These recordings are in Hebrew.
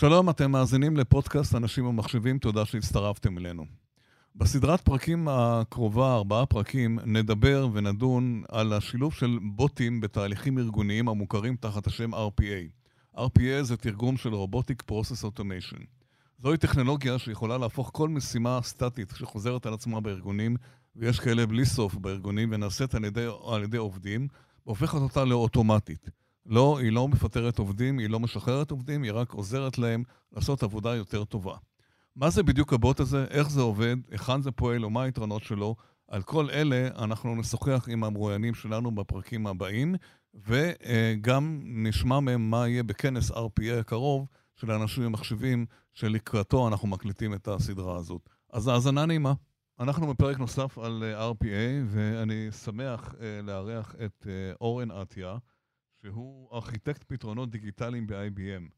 שלום, אתם מאזינים לפודקאסט אנשים ומחשבים, תודה שהצטרפתם אלינו. בסדרת פרקים הקרובה, ארבעה פרקים, נדבר ונדון על השילוב של בוטים בתהליכים ארגוניים המוכרים תחת השם RPA. RPA זה תרגום של Robotic Process Automation. זוהי טכנולוגיה שיכולה להפוך כל משימה סטטית שחוזרת על עצמה בארגונים, ויש כאלה בלי סוף בארגונים, ונעשית על ידי, על ידי עובדים, והופכת אותה לאוטומטית. לא, היא לא מפטרת עובדים, היא לא משחררת עובדים, היא רק עוזרת להם לעשות עבודה יותר טובה. מה זה בדיוק הבוט הזה, איך זה עובד, היכן זה פועל ומה היתרונות שלו, על כל אלה אנחנו נשוחח עם המרואיינים שלנו בפרקים הבאים, וגם נשמע מהם מה יהיה בכנס RPA הקרוב של האנשים המחשבים, שלקראתו אנחנו מקליטים את הסדרה הזאת. אז האזנה נעימה. אנחנו בפרק נוסף על RPA, ואני שמח לארח את אורן עטיה. שהוא ארכיטקט פתרונות דיגיטליים ב-IBM.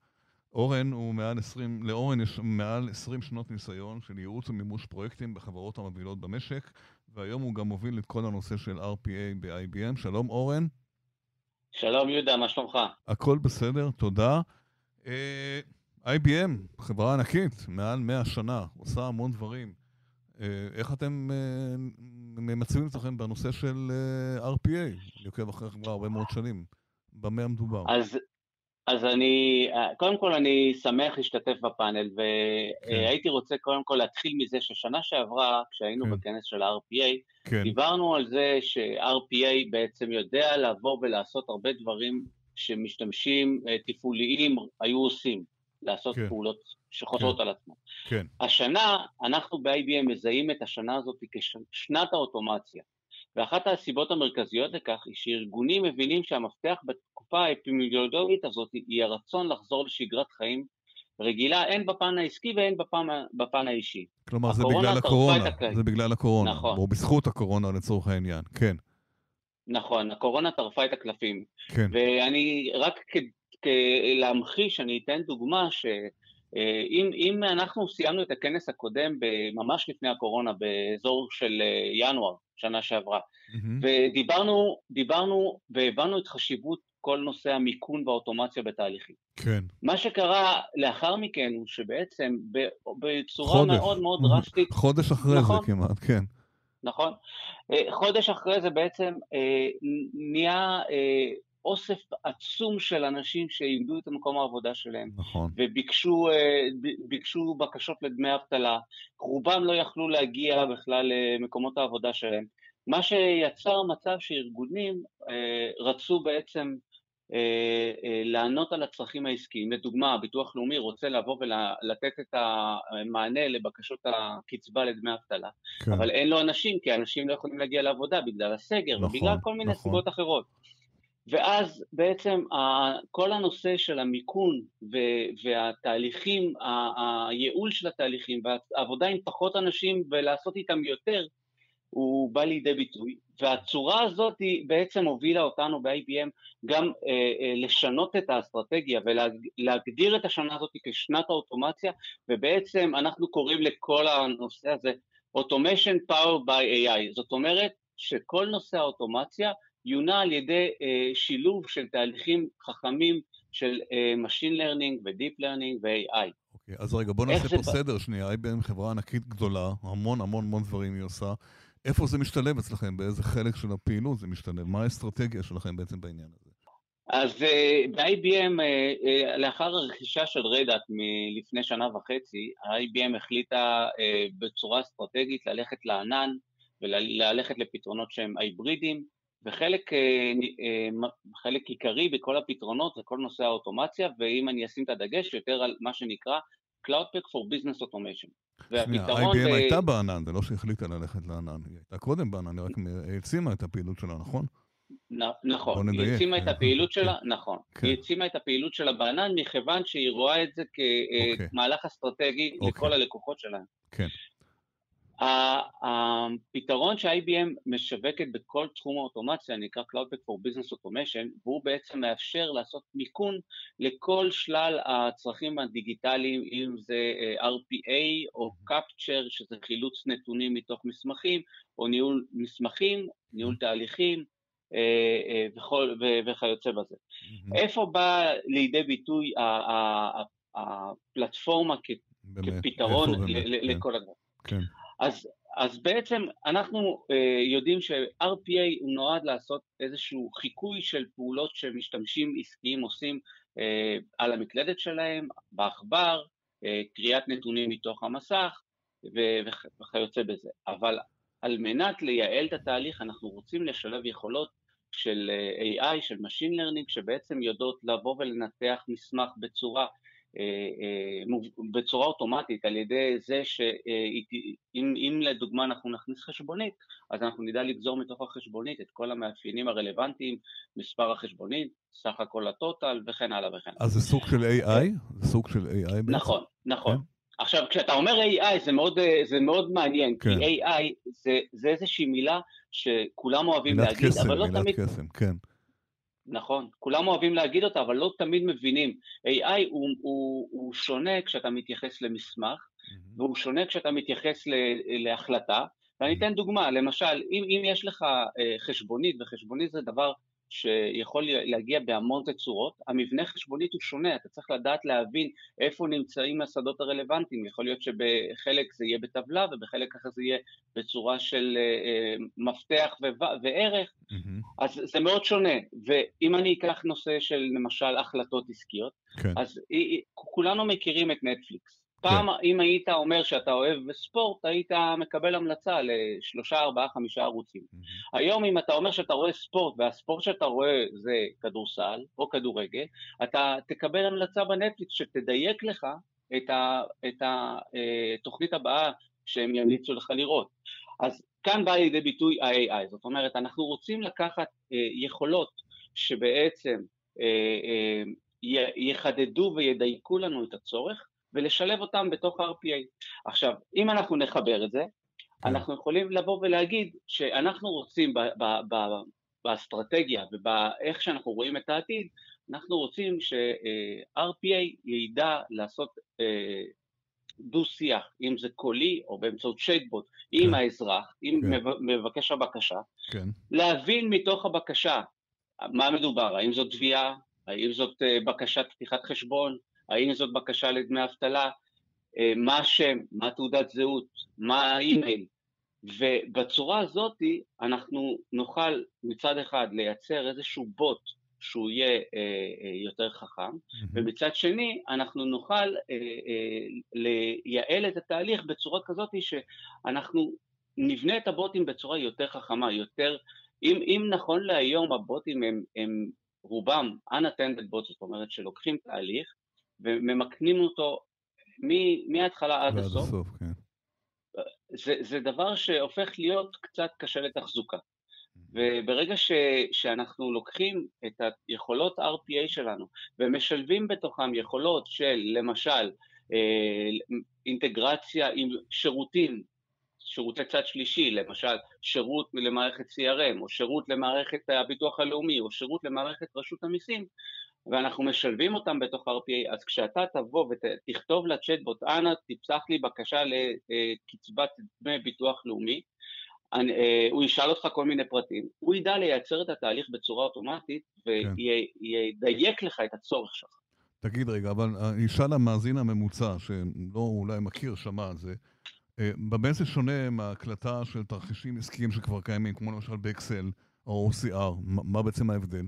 אורן הוא מעל 20, לאורן יש מעל 20 שנות ניסיון של ייעוץ ומימוש פרויקטים בחברות המובילות במשק, והיום הוא גם מוביל את כל הנושא של RPA ב-IBM. שלום אורן. שלום יהודה, מה שלומך? הכל בסדר, תודה. Uh, אה, IBM, חברה ענקית, מעל 100 שנה, עושה המון דברים. Uh, איך אתם uh, ממצבים את עצמכם בנושא של uh, RPA? אני עוקב אחרי חברה הרבה מאוד שנים. במה המדובר? אז, אז אני, קודם כל אני שמח להשתתף בפאנל, והייתי כן. רוצה קודם כל להתחיל מזה ששנה שעברה, כשהיינו כן. בכנס של ה-RPA, כן. דיברנו על זה ש-RPA בעצם יודע לבוא ולעשות הרבה דברים שמשתמשים אה, תפעוליים היו עושים, לעשות כן. פעולות שחוזרות כן. על עצמם. כן. השנה, אנחנו ב-IBM מזהים את השנה הזאת כשנת האוטומציה. ואחת הסיבות המרכזיות לכך היא שארגונים מבינים שהמפתח בתקופה האפימיולוגית הזאת היא הרצון לחזור לשגרת חיים רגילה, הן בפן העסקי והן בפן, בפן האישי. כלומר, זה בגלל הקורונה, זה בגלל הקורונה, נכון. או בזכות הקורונה לצורך העניין, כן. נכון, הקורונה טרפה את הקלפים. כן. ואני, רק כדי להמחיש, אני אתן דוגמה ש... אה, אם, אם אנחנו סיימנו את הכנס הקודם ממש לפני הקורונה, באזור של אה, ינואר, שנה שעברה, mm-hmm. ודיברנו דיברנו והבנו את חשיבות כל נושא המיכון והאוטומציה בתהליכים. כן. מה שקרה לאחר מכן הוא שבעצם בצורה חודש. מאוד מאוד דרסטית... חודש אחרי נכון, זה כמעט, כן. נכון. אה, חודש אחרי זה בעצם נהיה אוסף עצום של אנשים שאיבדו את מקום העבודה שלהם. נכון. וביקשו אה, בקשות לדמי אבטלה. רובם לא יכלו להגיע בכלל למקומות העבודה שלהם. מה שיצר מצב שארגונים אה, רצו בעצם אה, לענות על הצרכים העסקיים. לדוגמה, הביטוח לאומי רוצה לבוא ולתת את המענה לבקשות הקצבה לדמי אבטלה, כן. אבל אין לו אנשים, כי אנשים לא יכולים להגיע לעבודה בגלל הסגר נכון, ובגלל כל מיני נכון. סיבות אחרות. ואז בעצם כל הנושא של המיכון והתהליכים, הייעול של התהליכים והעבודה עם פחות אנשים ולעשות איתם יותר, הוא בא לידי ביטוי. והצורה הזאת היא בעצם הובילה אותנו ב-IBM גם אה, אה, לשנות את האסטרטגיה ולהגדיר את השנה הזאת כשנת האוטומציה, ובעצם אנחנו קוראים לכל הנושא הזה Automation Power by AI. זאת אומרת שכל נושא האוטומציה יונה על ידי uh, שילוב של תהליכים חכמים של uh, Machine Learning ו-Deep Learning ו-AI. אוקיי, אז רגע, בוא נעשה פה סדר שנייה. IBM חברה ענקית גדולה, המון המון המון דברים היא עושה. איפה זה משתלב אצלכם? באיזה חלק של הפעילות זה משתלב? מה האסטרטגיה שלכם בעצם בעניין הזה? אז uh, ב-IBM, uh, uh, לאחר הרכישה של רדאט מלפני שנה וחצי, ה-IBM החליטה בצורה אסטרטגית ללכת לענן וללכת לפתרונות שהם היברידיים, וחלק אה, אה, חלק עיקרי בכל הפתרונות זה כל נושא האוטומציה, ואם אני אשים את הדגש יותר על מה שנקרא CloudPack for Business Automation. שנייה, IBM הייתה בענן, זה לא שהחליטה ללכת לענן, היא הייתה קודם בענן, היא רק העצימה את הפעילות שלה, נכון? נכון, היא העצימה את הפעילות שלה, כן. נכון, כן. היא העצימה את הפעילות שלה בענן מכיוון שהיא רואה את זה כמהלך אוקיי. אסטרטגי לכל אוקיי. הלקוחות שלה. כן. הפתרון ש-IBM משווקת בכל תחום האוטומציה נקרא Cloudback for Business Automation והוא בעצם מאפשר לעשות מיכון לכל שלל הצרכים הדיגיטליים אם זה אה, RPA או Capture שזה חילוץ נתונים מתוך מסמכים או ניהול מסמכים, ניהול תהליכים אה, אה, וכיוצא בזה. איפה בא לידי ביטוי הפלטפורמה כפתרון כן. לכל הדברים. כן. אז, אז בעצם אנחנו אה, יודעים ש-RPA הוא נועד לעשות איזשהו חיקוי של פעולות שמשתמשים עסקיים עושים אה, על המקלדת שלהם, בעכבר, אה, קריאת נתונים מתוך המסך וכיוצא בזה. אבל על מנת לייעל את התהליך אנחנו רוצים לשלב יכולות של AI, של Machine Learning, שבעצם יודעות לבוא ולנתח מסמך בצורה בצורה אוטומטית על ידי זה שאם לדוגמה אנחנו נכניס חשבונית אז אנחנו נדע לגזור מתוך החשבונית את כל המאפיינים הרלוונטיים, מספר החשבונית, סך הכל הטוטל וכן הלאה וכן הלאה. אז זה סוג של AI? זה סוג של AI בעצם? נכון, נכון. כן? עכשיו כשאתה אומר AI זה מאוד, זה מאוד מעניין, כן. כי AI זה, זה איזושהי מילה שכולם אוהבים להגיד, קסם, אבל לא תמיד... מילת קסם, כן. נכון, כולם אוהבים להגיד אותה, אבל לא תמיד מבינים. AI הוא, הוא, הוא שונה כשאתה מתייחס למסמך, mm-hmm. והוא שונה כשאתה מתייחס ל, להחלטה. ואני אתן דוגמה, למשל, אם, אם יש לך אה, חשבונית, וחשבונית זה דבר שיכול להגיע בהמון תצורות, המבנה חשבונית הוא שונה, אתה צריך לדעת להבין איפה נמצאים השדות הרלוונטיים, יכול להיות שבחלק זה יהיה בטבלה ובחלק אחר זה יהיה בצורה של אה, אה, מפתח וערך, mm-hmm. אז זה מאוד שונה, ואם אני אקח נושא של למשל החלטות עסקיות, כן. אז כולנו מכירים את נטפליקס, פעם כן. אם היית אומר שאתה אוהב ספורט, היית מקבל המלצה לשלושה, ארבעה, חמישה ערוצים. היום אם אתה אומר שאתה רואה ספורט, והספורט שאתה רואה זה כדורסל או כדורגל, אתה תקבל המלצה בנטפליקס שתדייק לך את התוכנית אה, הבאה שהם ימליצו לך לראות. אז כאן בא לידי ביטוי ה-AI, זאת אומרת, אנחנו רוצים לקחת אה, יכולות שבעצם אה, יחדדו וידייקו לנו את הצורך, ולשלב אותם בתוך ה-RPA. עכשיו, אם אנחנו נחבר את זה, כן. אנחנו יכולים לבוא ולהגיד שאנחנו רוצים ב- ב- ב- באסטרטגיה ובאיך שאנחנו רואים את העתיד, אנחנו רוצים ש-RPA ידע לעשות אה, דו-שיח, אם זה קולי או באמצעות צ'ייטבוט, כן. עם האזרח, עם כן. מבקש הבקשה, כן. להבין מתוך הבקשה מה מדובר, האם זאת תביעה, האם זאת אה, בקשת פתיחת חשבון, האם זאת בקשה לדמי אבטלה, אה, מה השם, מה תעודת זהות, מה האימייל, ובצורה הזאת אנחנו נוכל מצד אחד לייצר איזשהו בוט שהוא יהיה אה, אה, יותר חכם, mm-hmm. ומצד שני אנחנו נוכל אה, אה, לייעל את התהליך בצורה כזאת שאנחנו נבנה את הבוטים בצורה יותר חכמה, יותר, אם, אם נכון להיום הבוטים הם, הם רובם unattended bots, זאת אומרת שלוקחים תהליך וממקנים אותו מההתחלה עד הסוף. הסוף כן. זה, זה דבר שהופך להיות קצת קשה לתחזוקה. וברגע ש, שאנחנו לוקחים את היכולות RPA שלנו ומשלבים בתוכם יכולות של למשל אה, אינטגרציה עם שירותים, שירותי צד שלישי, למשל שירות למערכת CRM או שירות למערכת הביטוח הלאומי או שירות למערכת רשות המיסים, ואנחנו משלבים אותם בתוך RPA, אז כשאתה תבוא ותכתוב לצ'טבוט, אנא תפסח לי בקשה לקצבת דמי ביטוח לאומי, אני, אה, הוא ישאל אותך כל מיני פרטים, הוא ידע לייצר את התהליך בצורה אוטומטית וידייק כן. לך את הצורך שלך. תגיד רגע, אבל ישאל המאזין הממוצע, שלא אולי מכיר, שמע על זה, אה, במה זה שונה מהקלטה של תרחישים עסקיים שכבר קיימים, כמו למשל באקסל או OCR, מה בעצם ההבדל?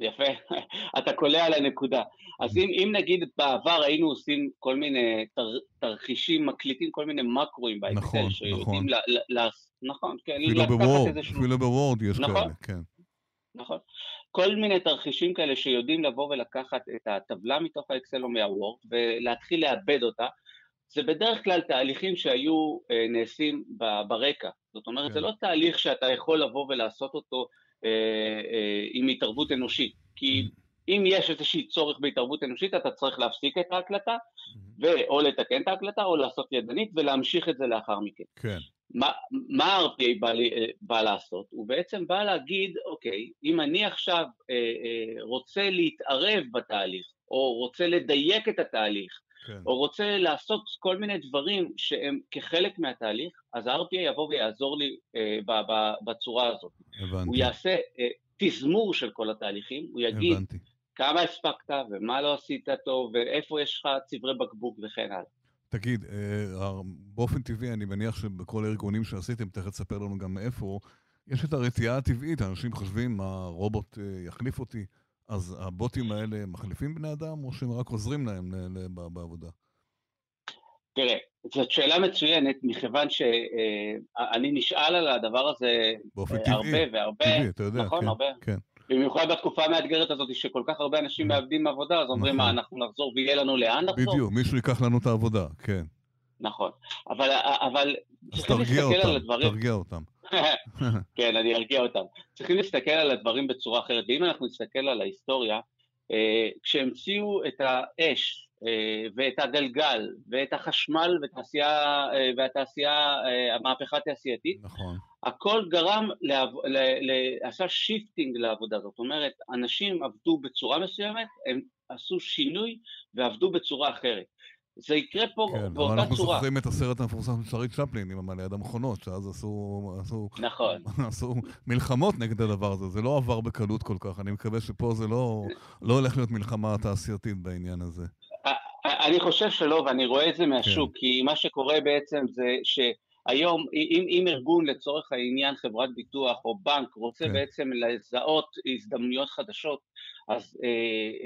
יפה, אתה קולע על הנקודה. אז אם, אם נגיד בעבר היינו עושים כל מיני תר, תרחישים, מקליטים כל מיני מקרואים באקסל, נכון, שיודעים נכון. ל, ל, ל, נכון, כן, אפילו בוורד, אפילו בוורד יש נכון, כאלה, כן. נכון. כל מיני תרחישים כאלה שיודעים לבוא ולקחת את הטבלה מתוך האקסל או מהוורד ולהתחיל לעבד אותה, זה בדרך כלל תהליכים שהיו אה, נעשים ברקע. זאת אומרת, כן. זה לא תהליך שאתה יכול לבוא ולעשות אותו עם התערבות אנושית. כי. אם יש איזשהי צורך בהתערבות אנושית, אתה צריך להפסיק את ההקלטה. ואו לתקן את ההקלטה, או לעשות ידנית, ולהמשיך את זה לאחר מכן. כן. מה, מה ה-RPA בא, אה, בא לעשות? הוא בעצם בא להגיד, אוקיי, אם אני עכשיו אה, אה, רוצה להתערב בתהליך, או רוצה לדייק את התהליך, כן. או רוצה לעשות כל מיני דברים שהם כחלק מהתהליך, אז ה-RPA יבוא ויעזור לי אה, ב- ב- בצורה הזאת. הבנתי. הוא יעשה אה, תזמור של כל התהליכים, הוא יגיד, הבנתי. כמה הספקת ומה לא עשית טוב ואיפה יש לך צברי בקבוק וכן הלאה. תגיד, אה, באופן טבעי, אני מניח שבכל הארגונים שעשיתם, תכף תספר לנו גם מאיפה, יש את הרתיעה הטבעית, אנשים חושבים, מה, רובוט אה, יחליף אותי? אז הבוטים האלה מחליפים בני אדם, או שהם רק עוזרים להם בעבודה? תראה, זאת שאלה מצוינת, מכיוון שאני אה, נשאל על הדבר הזה טבעי, הרבה והרבה. טבעי, אתה יודע, נכון, כן, הרבה. כן. במיוחד בתקופה המאתגרת הזאת, שכל כך הרבה אנשים נכון. מאבדים עבודה, אז אומרים, מה, נכון. אנחנו נחזור ויהיה לנו לאן לחזור? בדיוק, מישהו ייקח לנו את העבודה, כן. נכון, אבל, אבל צריכים להסתכל אותם, הדברים... אז תרגיע אותם, כן, אני ארגיע אותם. צריכים להסתכל על הדברים בצורה אחרת, ואם אנחנו נסתכל על ההיסטוריה, אה, כשהמציאו את האש אה, ואת הגלגל ואת החשמל ותעשייה, אה, והתעשייה, המהפכה התעשייתית, נכון. הכל גרם, לעב... ל... ל... עשה shifting לעבודה, זאת אומרת, אנשים עבדו בצורה מסוימת, הם עשו שינוי ועבדו בצורה אחרת. זה יקרה פה כן, באותה צורה. כן, אבל אנחנו זוכרים את הסרט המפורסם של שרי צ'פלין עם המעלה יד המכונות, שאז עשו, עשו, נכון. עשו מלחמות נגד הדבר הזה. זה לא עבר בקלות כל כך, אני מקווה שפה זה לא, לא הולך להיות מלחמה תעשייתית בעניין הזה. אני חושב שלא, ואני רואה את זה מהשוק, כן. כי מה שקורה בעצם זה שהיום, אם, אם ארגון לצורך העניין חברת ביטוח או בנק רוצה כן. בעצם לזהות הזדמנויות חדשות, אז אה,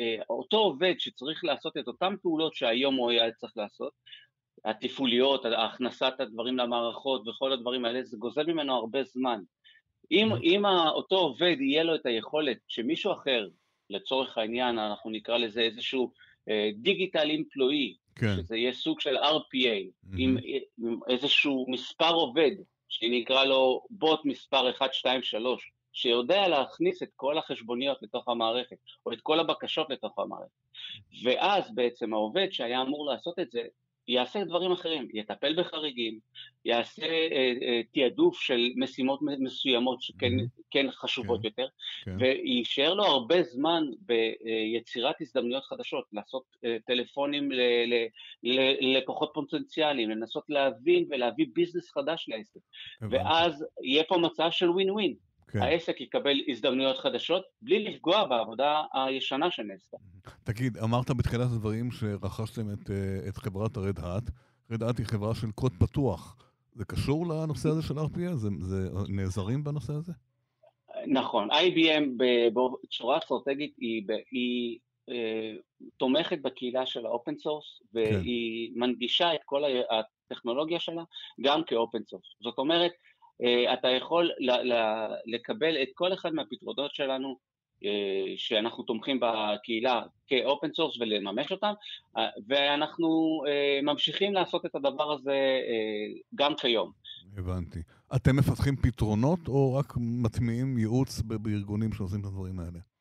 אה, אותו עובד שצריך לעשות את אותן פעולות שהיום הוא היה צריך לעשות, התפעוליות, הכנסת הדברים למערכות וכל הדברים האלה, זה גוזל ממנו הרבה זמן. אם, mm-hmm. אם אותו עובד יהיה לו את היכולת שמישהו אחר, לצורך העניין אנחנו נקרא לזה איזשהו דיגיטל uh, אמפלואי, כן. שזה יהיה סוג של RPA, mm-hmm. עם, עם איזשהו מספר עובד, שנקרא לו בוט מספר 1, 2, 3, שיודע להכניס את כל החשבוניות לתוך המערכת, או את כל הבקשות לתוך המערכת. ואז בעצם העובד שהיה אמור לעשות את זה, יעשה דברים אחרים, יטפל בחריגים, יעשה אה, אה, תעדוף של משימות מסוימות שכן. כן חשובות כן, יותר, כן. ויישאר לו הרבה זמן ביצירת הזדמנויות חדשות, לעשות אה, טלפונים ללקוחות פוטנציאליים, לנסות להבין ולהביא ביזנס חדש לעסק, ואז יהיה פה מצב של ווין ווין. כן. העסק יקבל הזדמנויות חדשות בלי לפגוע בעבודה הישנה שנעשתה. תגיד, אמרת בתחילת הדברים שרכשתם את, אה, את חברת Red Hat. Red Hat היא חברה של קוד פתוח. זה קשור לנושא הזה של RPA? זה, זה נעזרים בנושא הזה? נכון. IBM בצורה אסטרטגית היא, היא אה, תומכת בקהילה של ה open source, והיא כן. מנגישה את כל הטכנולוגיה שלה גם כ open source. זאת אומרת, אתה יכול לקבל את כל אחד מהפתרונות שלנו אה, שאנחנו תומכים בקהילה כ open source ולממש אותם אה, ואנחנו ממשיכים לעשות את הדבר הזה גם כיום. הבנתי. אתם מפתחים פתרונות או רק מטמיעים ייעוץ בארגונים שעושים את הדברים האלה?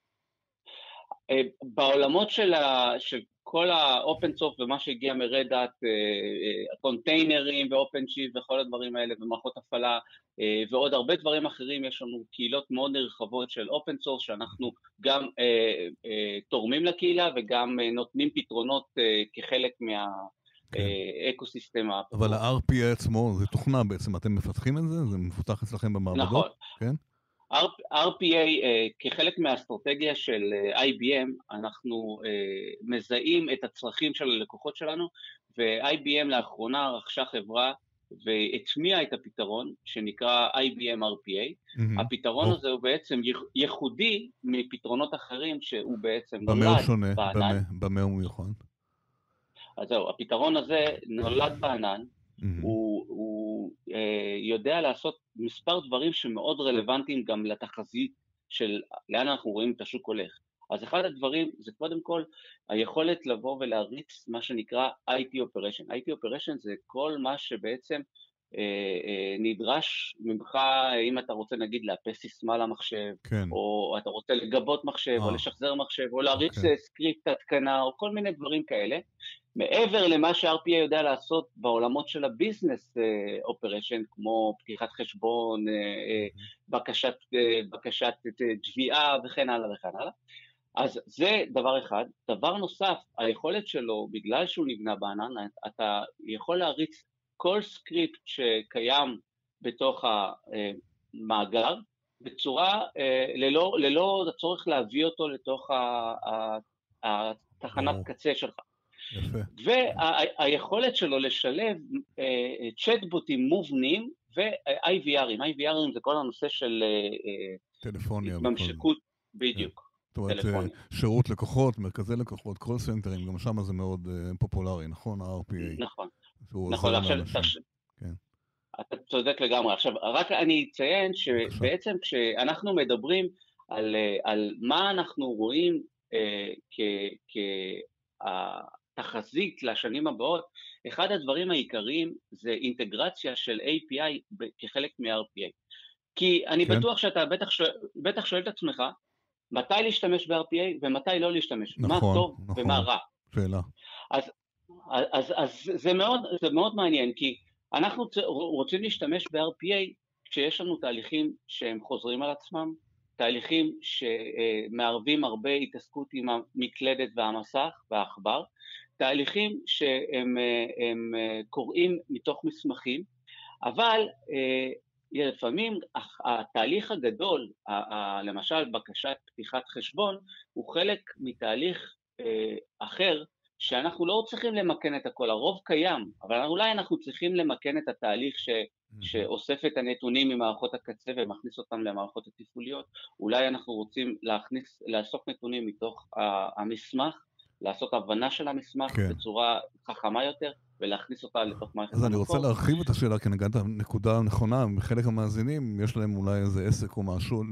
בעולמות של, ה, של כל ה open source ומה שהגיע מ Red Hat, הקונטיינרים ו OpenShift וכל הדברים האלה ומערכות הפעלה אה, ועוד הרבה דברים אחרים, יש לנו קהילות מאוד נרחבות של open source שאנחנו גם אה, אה, תורמים לקהילה וגם אה, נותנים פתרונות אה, כחלק מה ecosystem. כן. אבל ה-RPA עצמו זה תוכנה בעצם, אתם מפתחים את זה? זה מפותח אצלכם במעבדות? נכון. כן? RPA אה, כחלק מהאסטרטגיה של אה, IBM, אנחנו אה, מזהים את הצרכים של הלקוחות שלנו, ו-IBM לאחרונה רכשה חברה והטמיעה את הפתרון שנקרא IBM RPA. Mm-hmm. הפתרון oh. הזה הוא בעצם ייחודי מפתרונות אחרים שהוא בעצם נולד. במה הוא שונה? במה, במה הוא מיוחד? אז זהו, הפתרון הזה נולד בענן, mm-hmm. הוא, אה, יודע לעשות מספר דברים שמאוד רלוונטיים גם לתחזית של לאן אנחנו רואים את השוק הולך. אז אחד הדברים זה קודם כל היכולת לבוא ולהריץ מה שנקרא IT Operation. IT Operation זה כל מה שבעצם אה, אה, נדרש ממך, אם אתה רוצה נגיד לאפס סיסמה למחשב, כן. או אתה רוצה לגבות מחשב, אה. או לשחזר מחשב, או להריץ אוקיי. סקריפט התקנה, או כל מיני דברים כאלה. מעבר למה ש-RPA יודע לעשות בעולמות של ה business operation, כמו פתיחת חשבון, בקשת, בקשת תביעה וכן הלאה וכן הלאה. אז זה דבר אחד. דבר נוסף, היכולת שלו, בגלל שהוא נבנה בענן, אתה יכול להריץ כל סקריפט שקיים בתוך המאגר, בצורה, ללא, ללא הצורך להביא אותו לתוך התחנת קצה שלך. והיכולת שלו לשלב צ'טבוטים מובנים ו-IVRים, IVRים זה כל הנושא של טלפוניה. התממשקות, בדיוק. זאת אומרת, שירות לקוחות, מרכזי לקוחות, קול סנטרים, גם שם זה מאוד פופולרי, נכון? ה-RPA. נכון. נכון, עכשיו, כן. אתה צודק לגמרי. עכשיו, רק אני אציין שבעצם כשאנחנו מדברים על, על מה אנחנו רואים אה, כתחזית לשנים הבאות, אחד הדברים העיקריים זה אינטגרציה של API כחלק מ-RPA. כי אני כן. בטוח שאתה בטח, שואל, בטח שואל את עצמך, מתי להשתמש ב-RPA ומתי לא להשתמש, נכון, מה טוב נכון, ומה רע. שאלה. אז, אז, אז, אז זה, מאוד, זה מאוד מעניין, כי אנחנו רוצים להשתמש ב-RPA כשיש לנו תהליכים שהם חוזרים על עצמם, תהליכים שמערבים הרבה התעסקות עם המקלדת והמסך והעכבר, תהליכים שהם קוראים מתוך מסמכים, אבל לפעמים התהליך הגדול, למשל בקשת פתיחת חשבון, הוא חלק מתהליך אחר שאנחנו לא צריכים למכן את הכל, הרוב קיים, אבל אולי אנחנו צריכים למכן את התהליך ש, שאוסף את הנתונים ממערכות הקצה ומכניס אותם למערכות התפעוליות, אולי אנחנו רוצים להכניס, לאסוף נתונים מתוך המסמך, לעשות הבנה של המסמך כן. בצורה חכמה יותר, ולהכניס אותה לתוך מערכת אז אני רוצה להרחיב את השאלה, כי נגעת נקודה נכונה, מחלק המאזינים, יש להם אולי איזה עסק או משהו,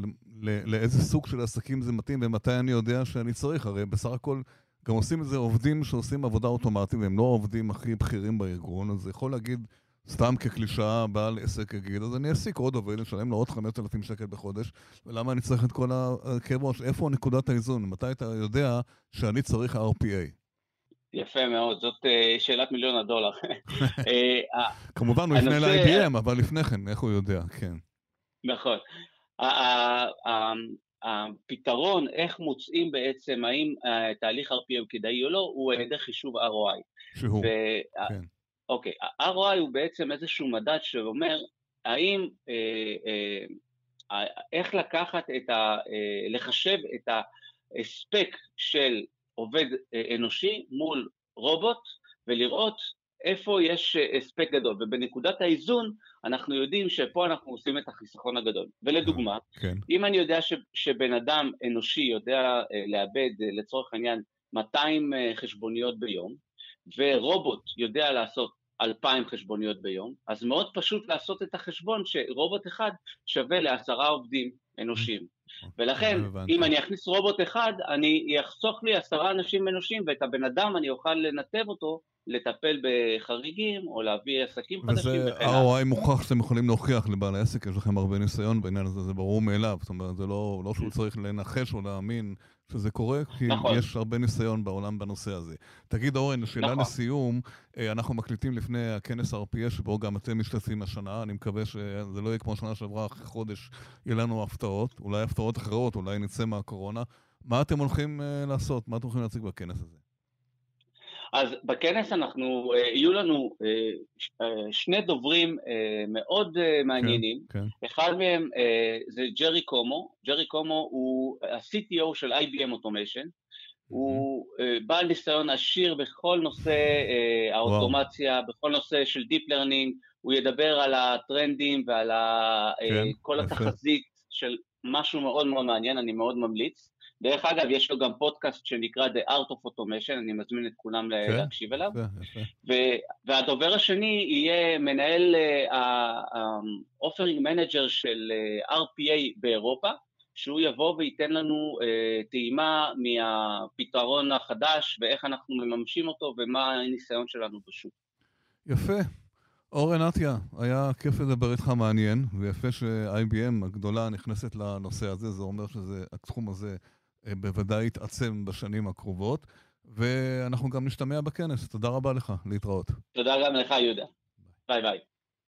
לאיזה סוג של עסקים זה מתאים ומתי אני יודע שאני צריך, הרי בסך הכל גם עושים את זה עובדים שעושים עבודה אוטומטית, והם לא העובדים הכי בכירים בארגון, אז יכול להגיד, סתם כקלישאה, בעל עסק יגיד, אז אני אעסיק עוד עובד, אשלם לו עוד 5,000 שקל בחודש, ולמה אני צריך את כל הכאב ראש? איפה נקודת האיזון? מתי אתה יודע שאני צריך RPA? יפה מאוד, זאת uh, שאלת מיליון הדולר. אה, כמובן הוא יפנה ל-IBM, אבל לפני כן, איך הוא יודע? כן. נכון. הפתרון, איך מוצאים בעצם האם אה, תהליך RPA הוא כדאי או לא, הוא על ידי חישוב ROI. שהוא. כן. אוקיי, ה-ROI הוא בעצם איזשהו מדד שאומר האם, אה, אה, איך לקחת את ה... אה, לחשב את ההספק של עובד אה, אנושי מול רובוט ולראות איפה יש אה, הספק גדול, ובנקודת האיזון אנחנו יודעים שפה אנחנו עושים את החיסכון הגדול. ולדוגמה, כן. אם אני יודע ש, שבן אדם אנושי יודע אה, לאבד לצורך העניין 200 חשבוניות ביום, ורובוט יודע לעשות 2,000 חשבוניות ביום, אז מאוד פשוט לעשות את החשבון שרובוט אחד שווה לעשרה עובדים אנושיים. ולכן, אם אני אכניס רובוט אחד, אני אחסוך לי עשרה אנשים אנושיים, ואת הבן אדם אני אוכל לנתב אותו לטפל בחריגים, או להביא עסקים חדשים. וזה ROI מוכח שאתם יכולים להוכיח לבעל העסק, יש לכם הרבה ניסיון בעניין הזה, זה ברור מאליו. זאת אומרת, זה לא, לא שהוא צריך לנחש או להאמין שזה קורה, כי נכון. יש הרבה ניסיון בעולם בנושא הזה. תגיד, אורן, שאלה נכון. לסיום, אה, אנחנו מקליטים לפני הכנס RPA, שבו גם אתם משתתפים השנה, אני מקווה שזה לא יהיה כמו שנה שעברה, אחרי חודש יהיה לנו הפתעות, אולי הפתעות אחרות, אולי נצא מהקורונה. מה אתם הולכים uh, לעשות? מה אתם הולכים להציג בכנס הזה? אז בכנס אנחנו, אה, יהיו לנו אה, אה, שני דוברים מאוד מעניינים. כן, כן. אחד מהם זה ג'רי קומו. ג'רי קומו הוא ה-CTO של IBM Automation. הוא בעל ניסיון עשיר בכל נושא האוטומציה, וואו. בכל נושא של Deep Learning. הוא ידבר על הטרנדים ועל כן, כל התחזית של משהו מאוד מאוד מעניין, אני מאוד ממליץ. דרך אגב, יש לו גם פודקאסט שנקרא The Art of Automation, אני מזמין את כולם כן, להקשיב אליו. והדובר השני יהיה מנהל ה-Offering uh, Manager של uh, RPA באירופה, שהוא יבוא וייתן לנו uh, טעימה מהפתרון החדש ואיך אנחנו מממשים אותו ומה הניסיון שלנו בשוק. יפה. אורן אטיה, היה כיף לדבר איתך מעניין, ויפה ש-IBM הגדולה נכנסת לנושא הזה, זה אומר שהתחום הזה אה, בוודאי יתעצם בשנים הקרובות, ואנחנו גם נשתמע בכנס. תודה רבה לך, להתראות. תודה גם לך, יהודה. ביי ביי.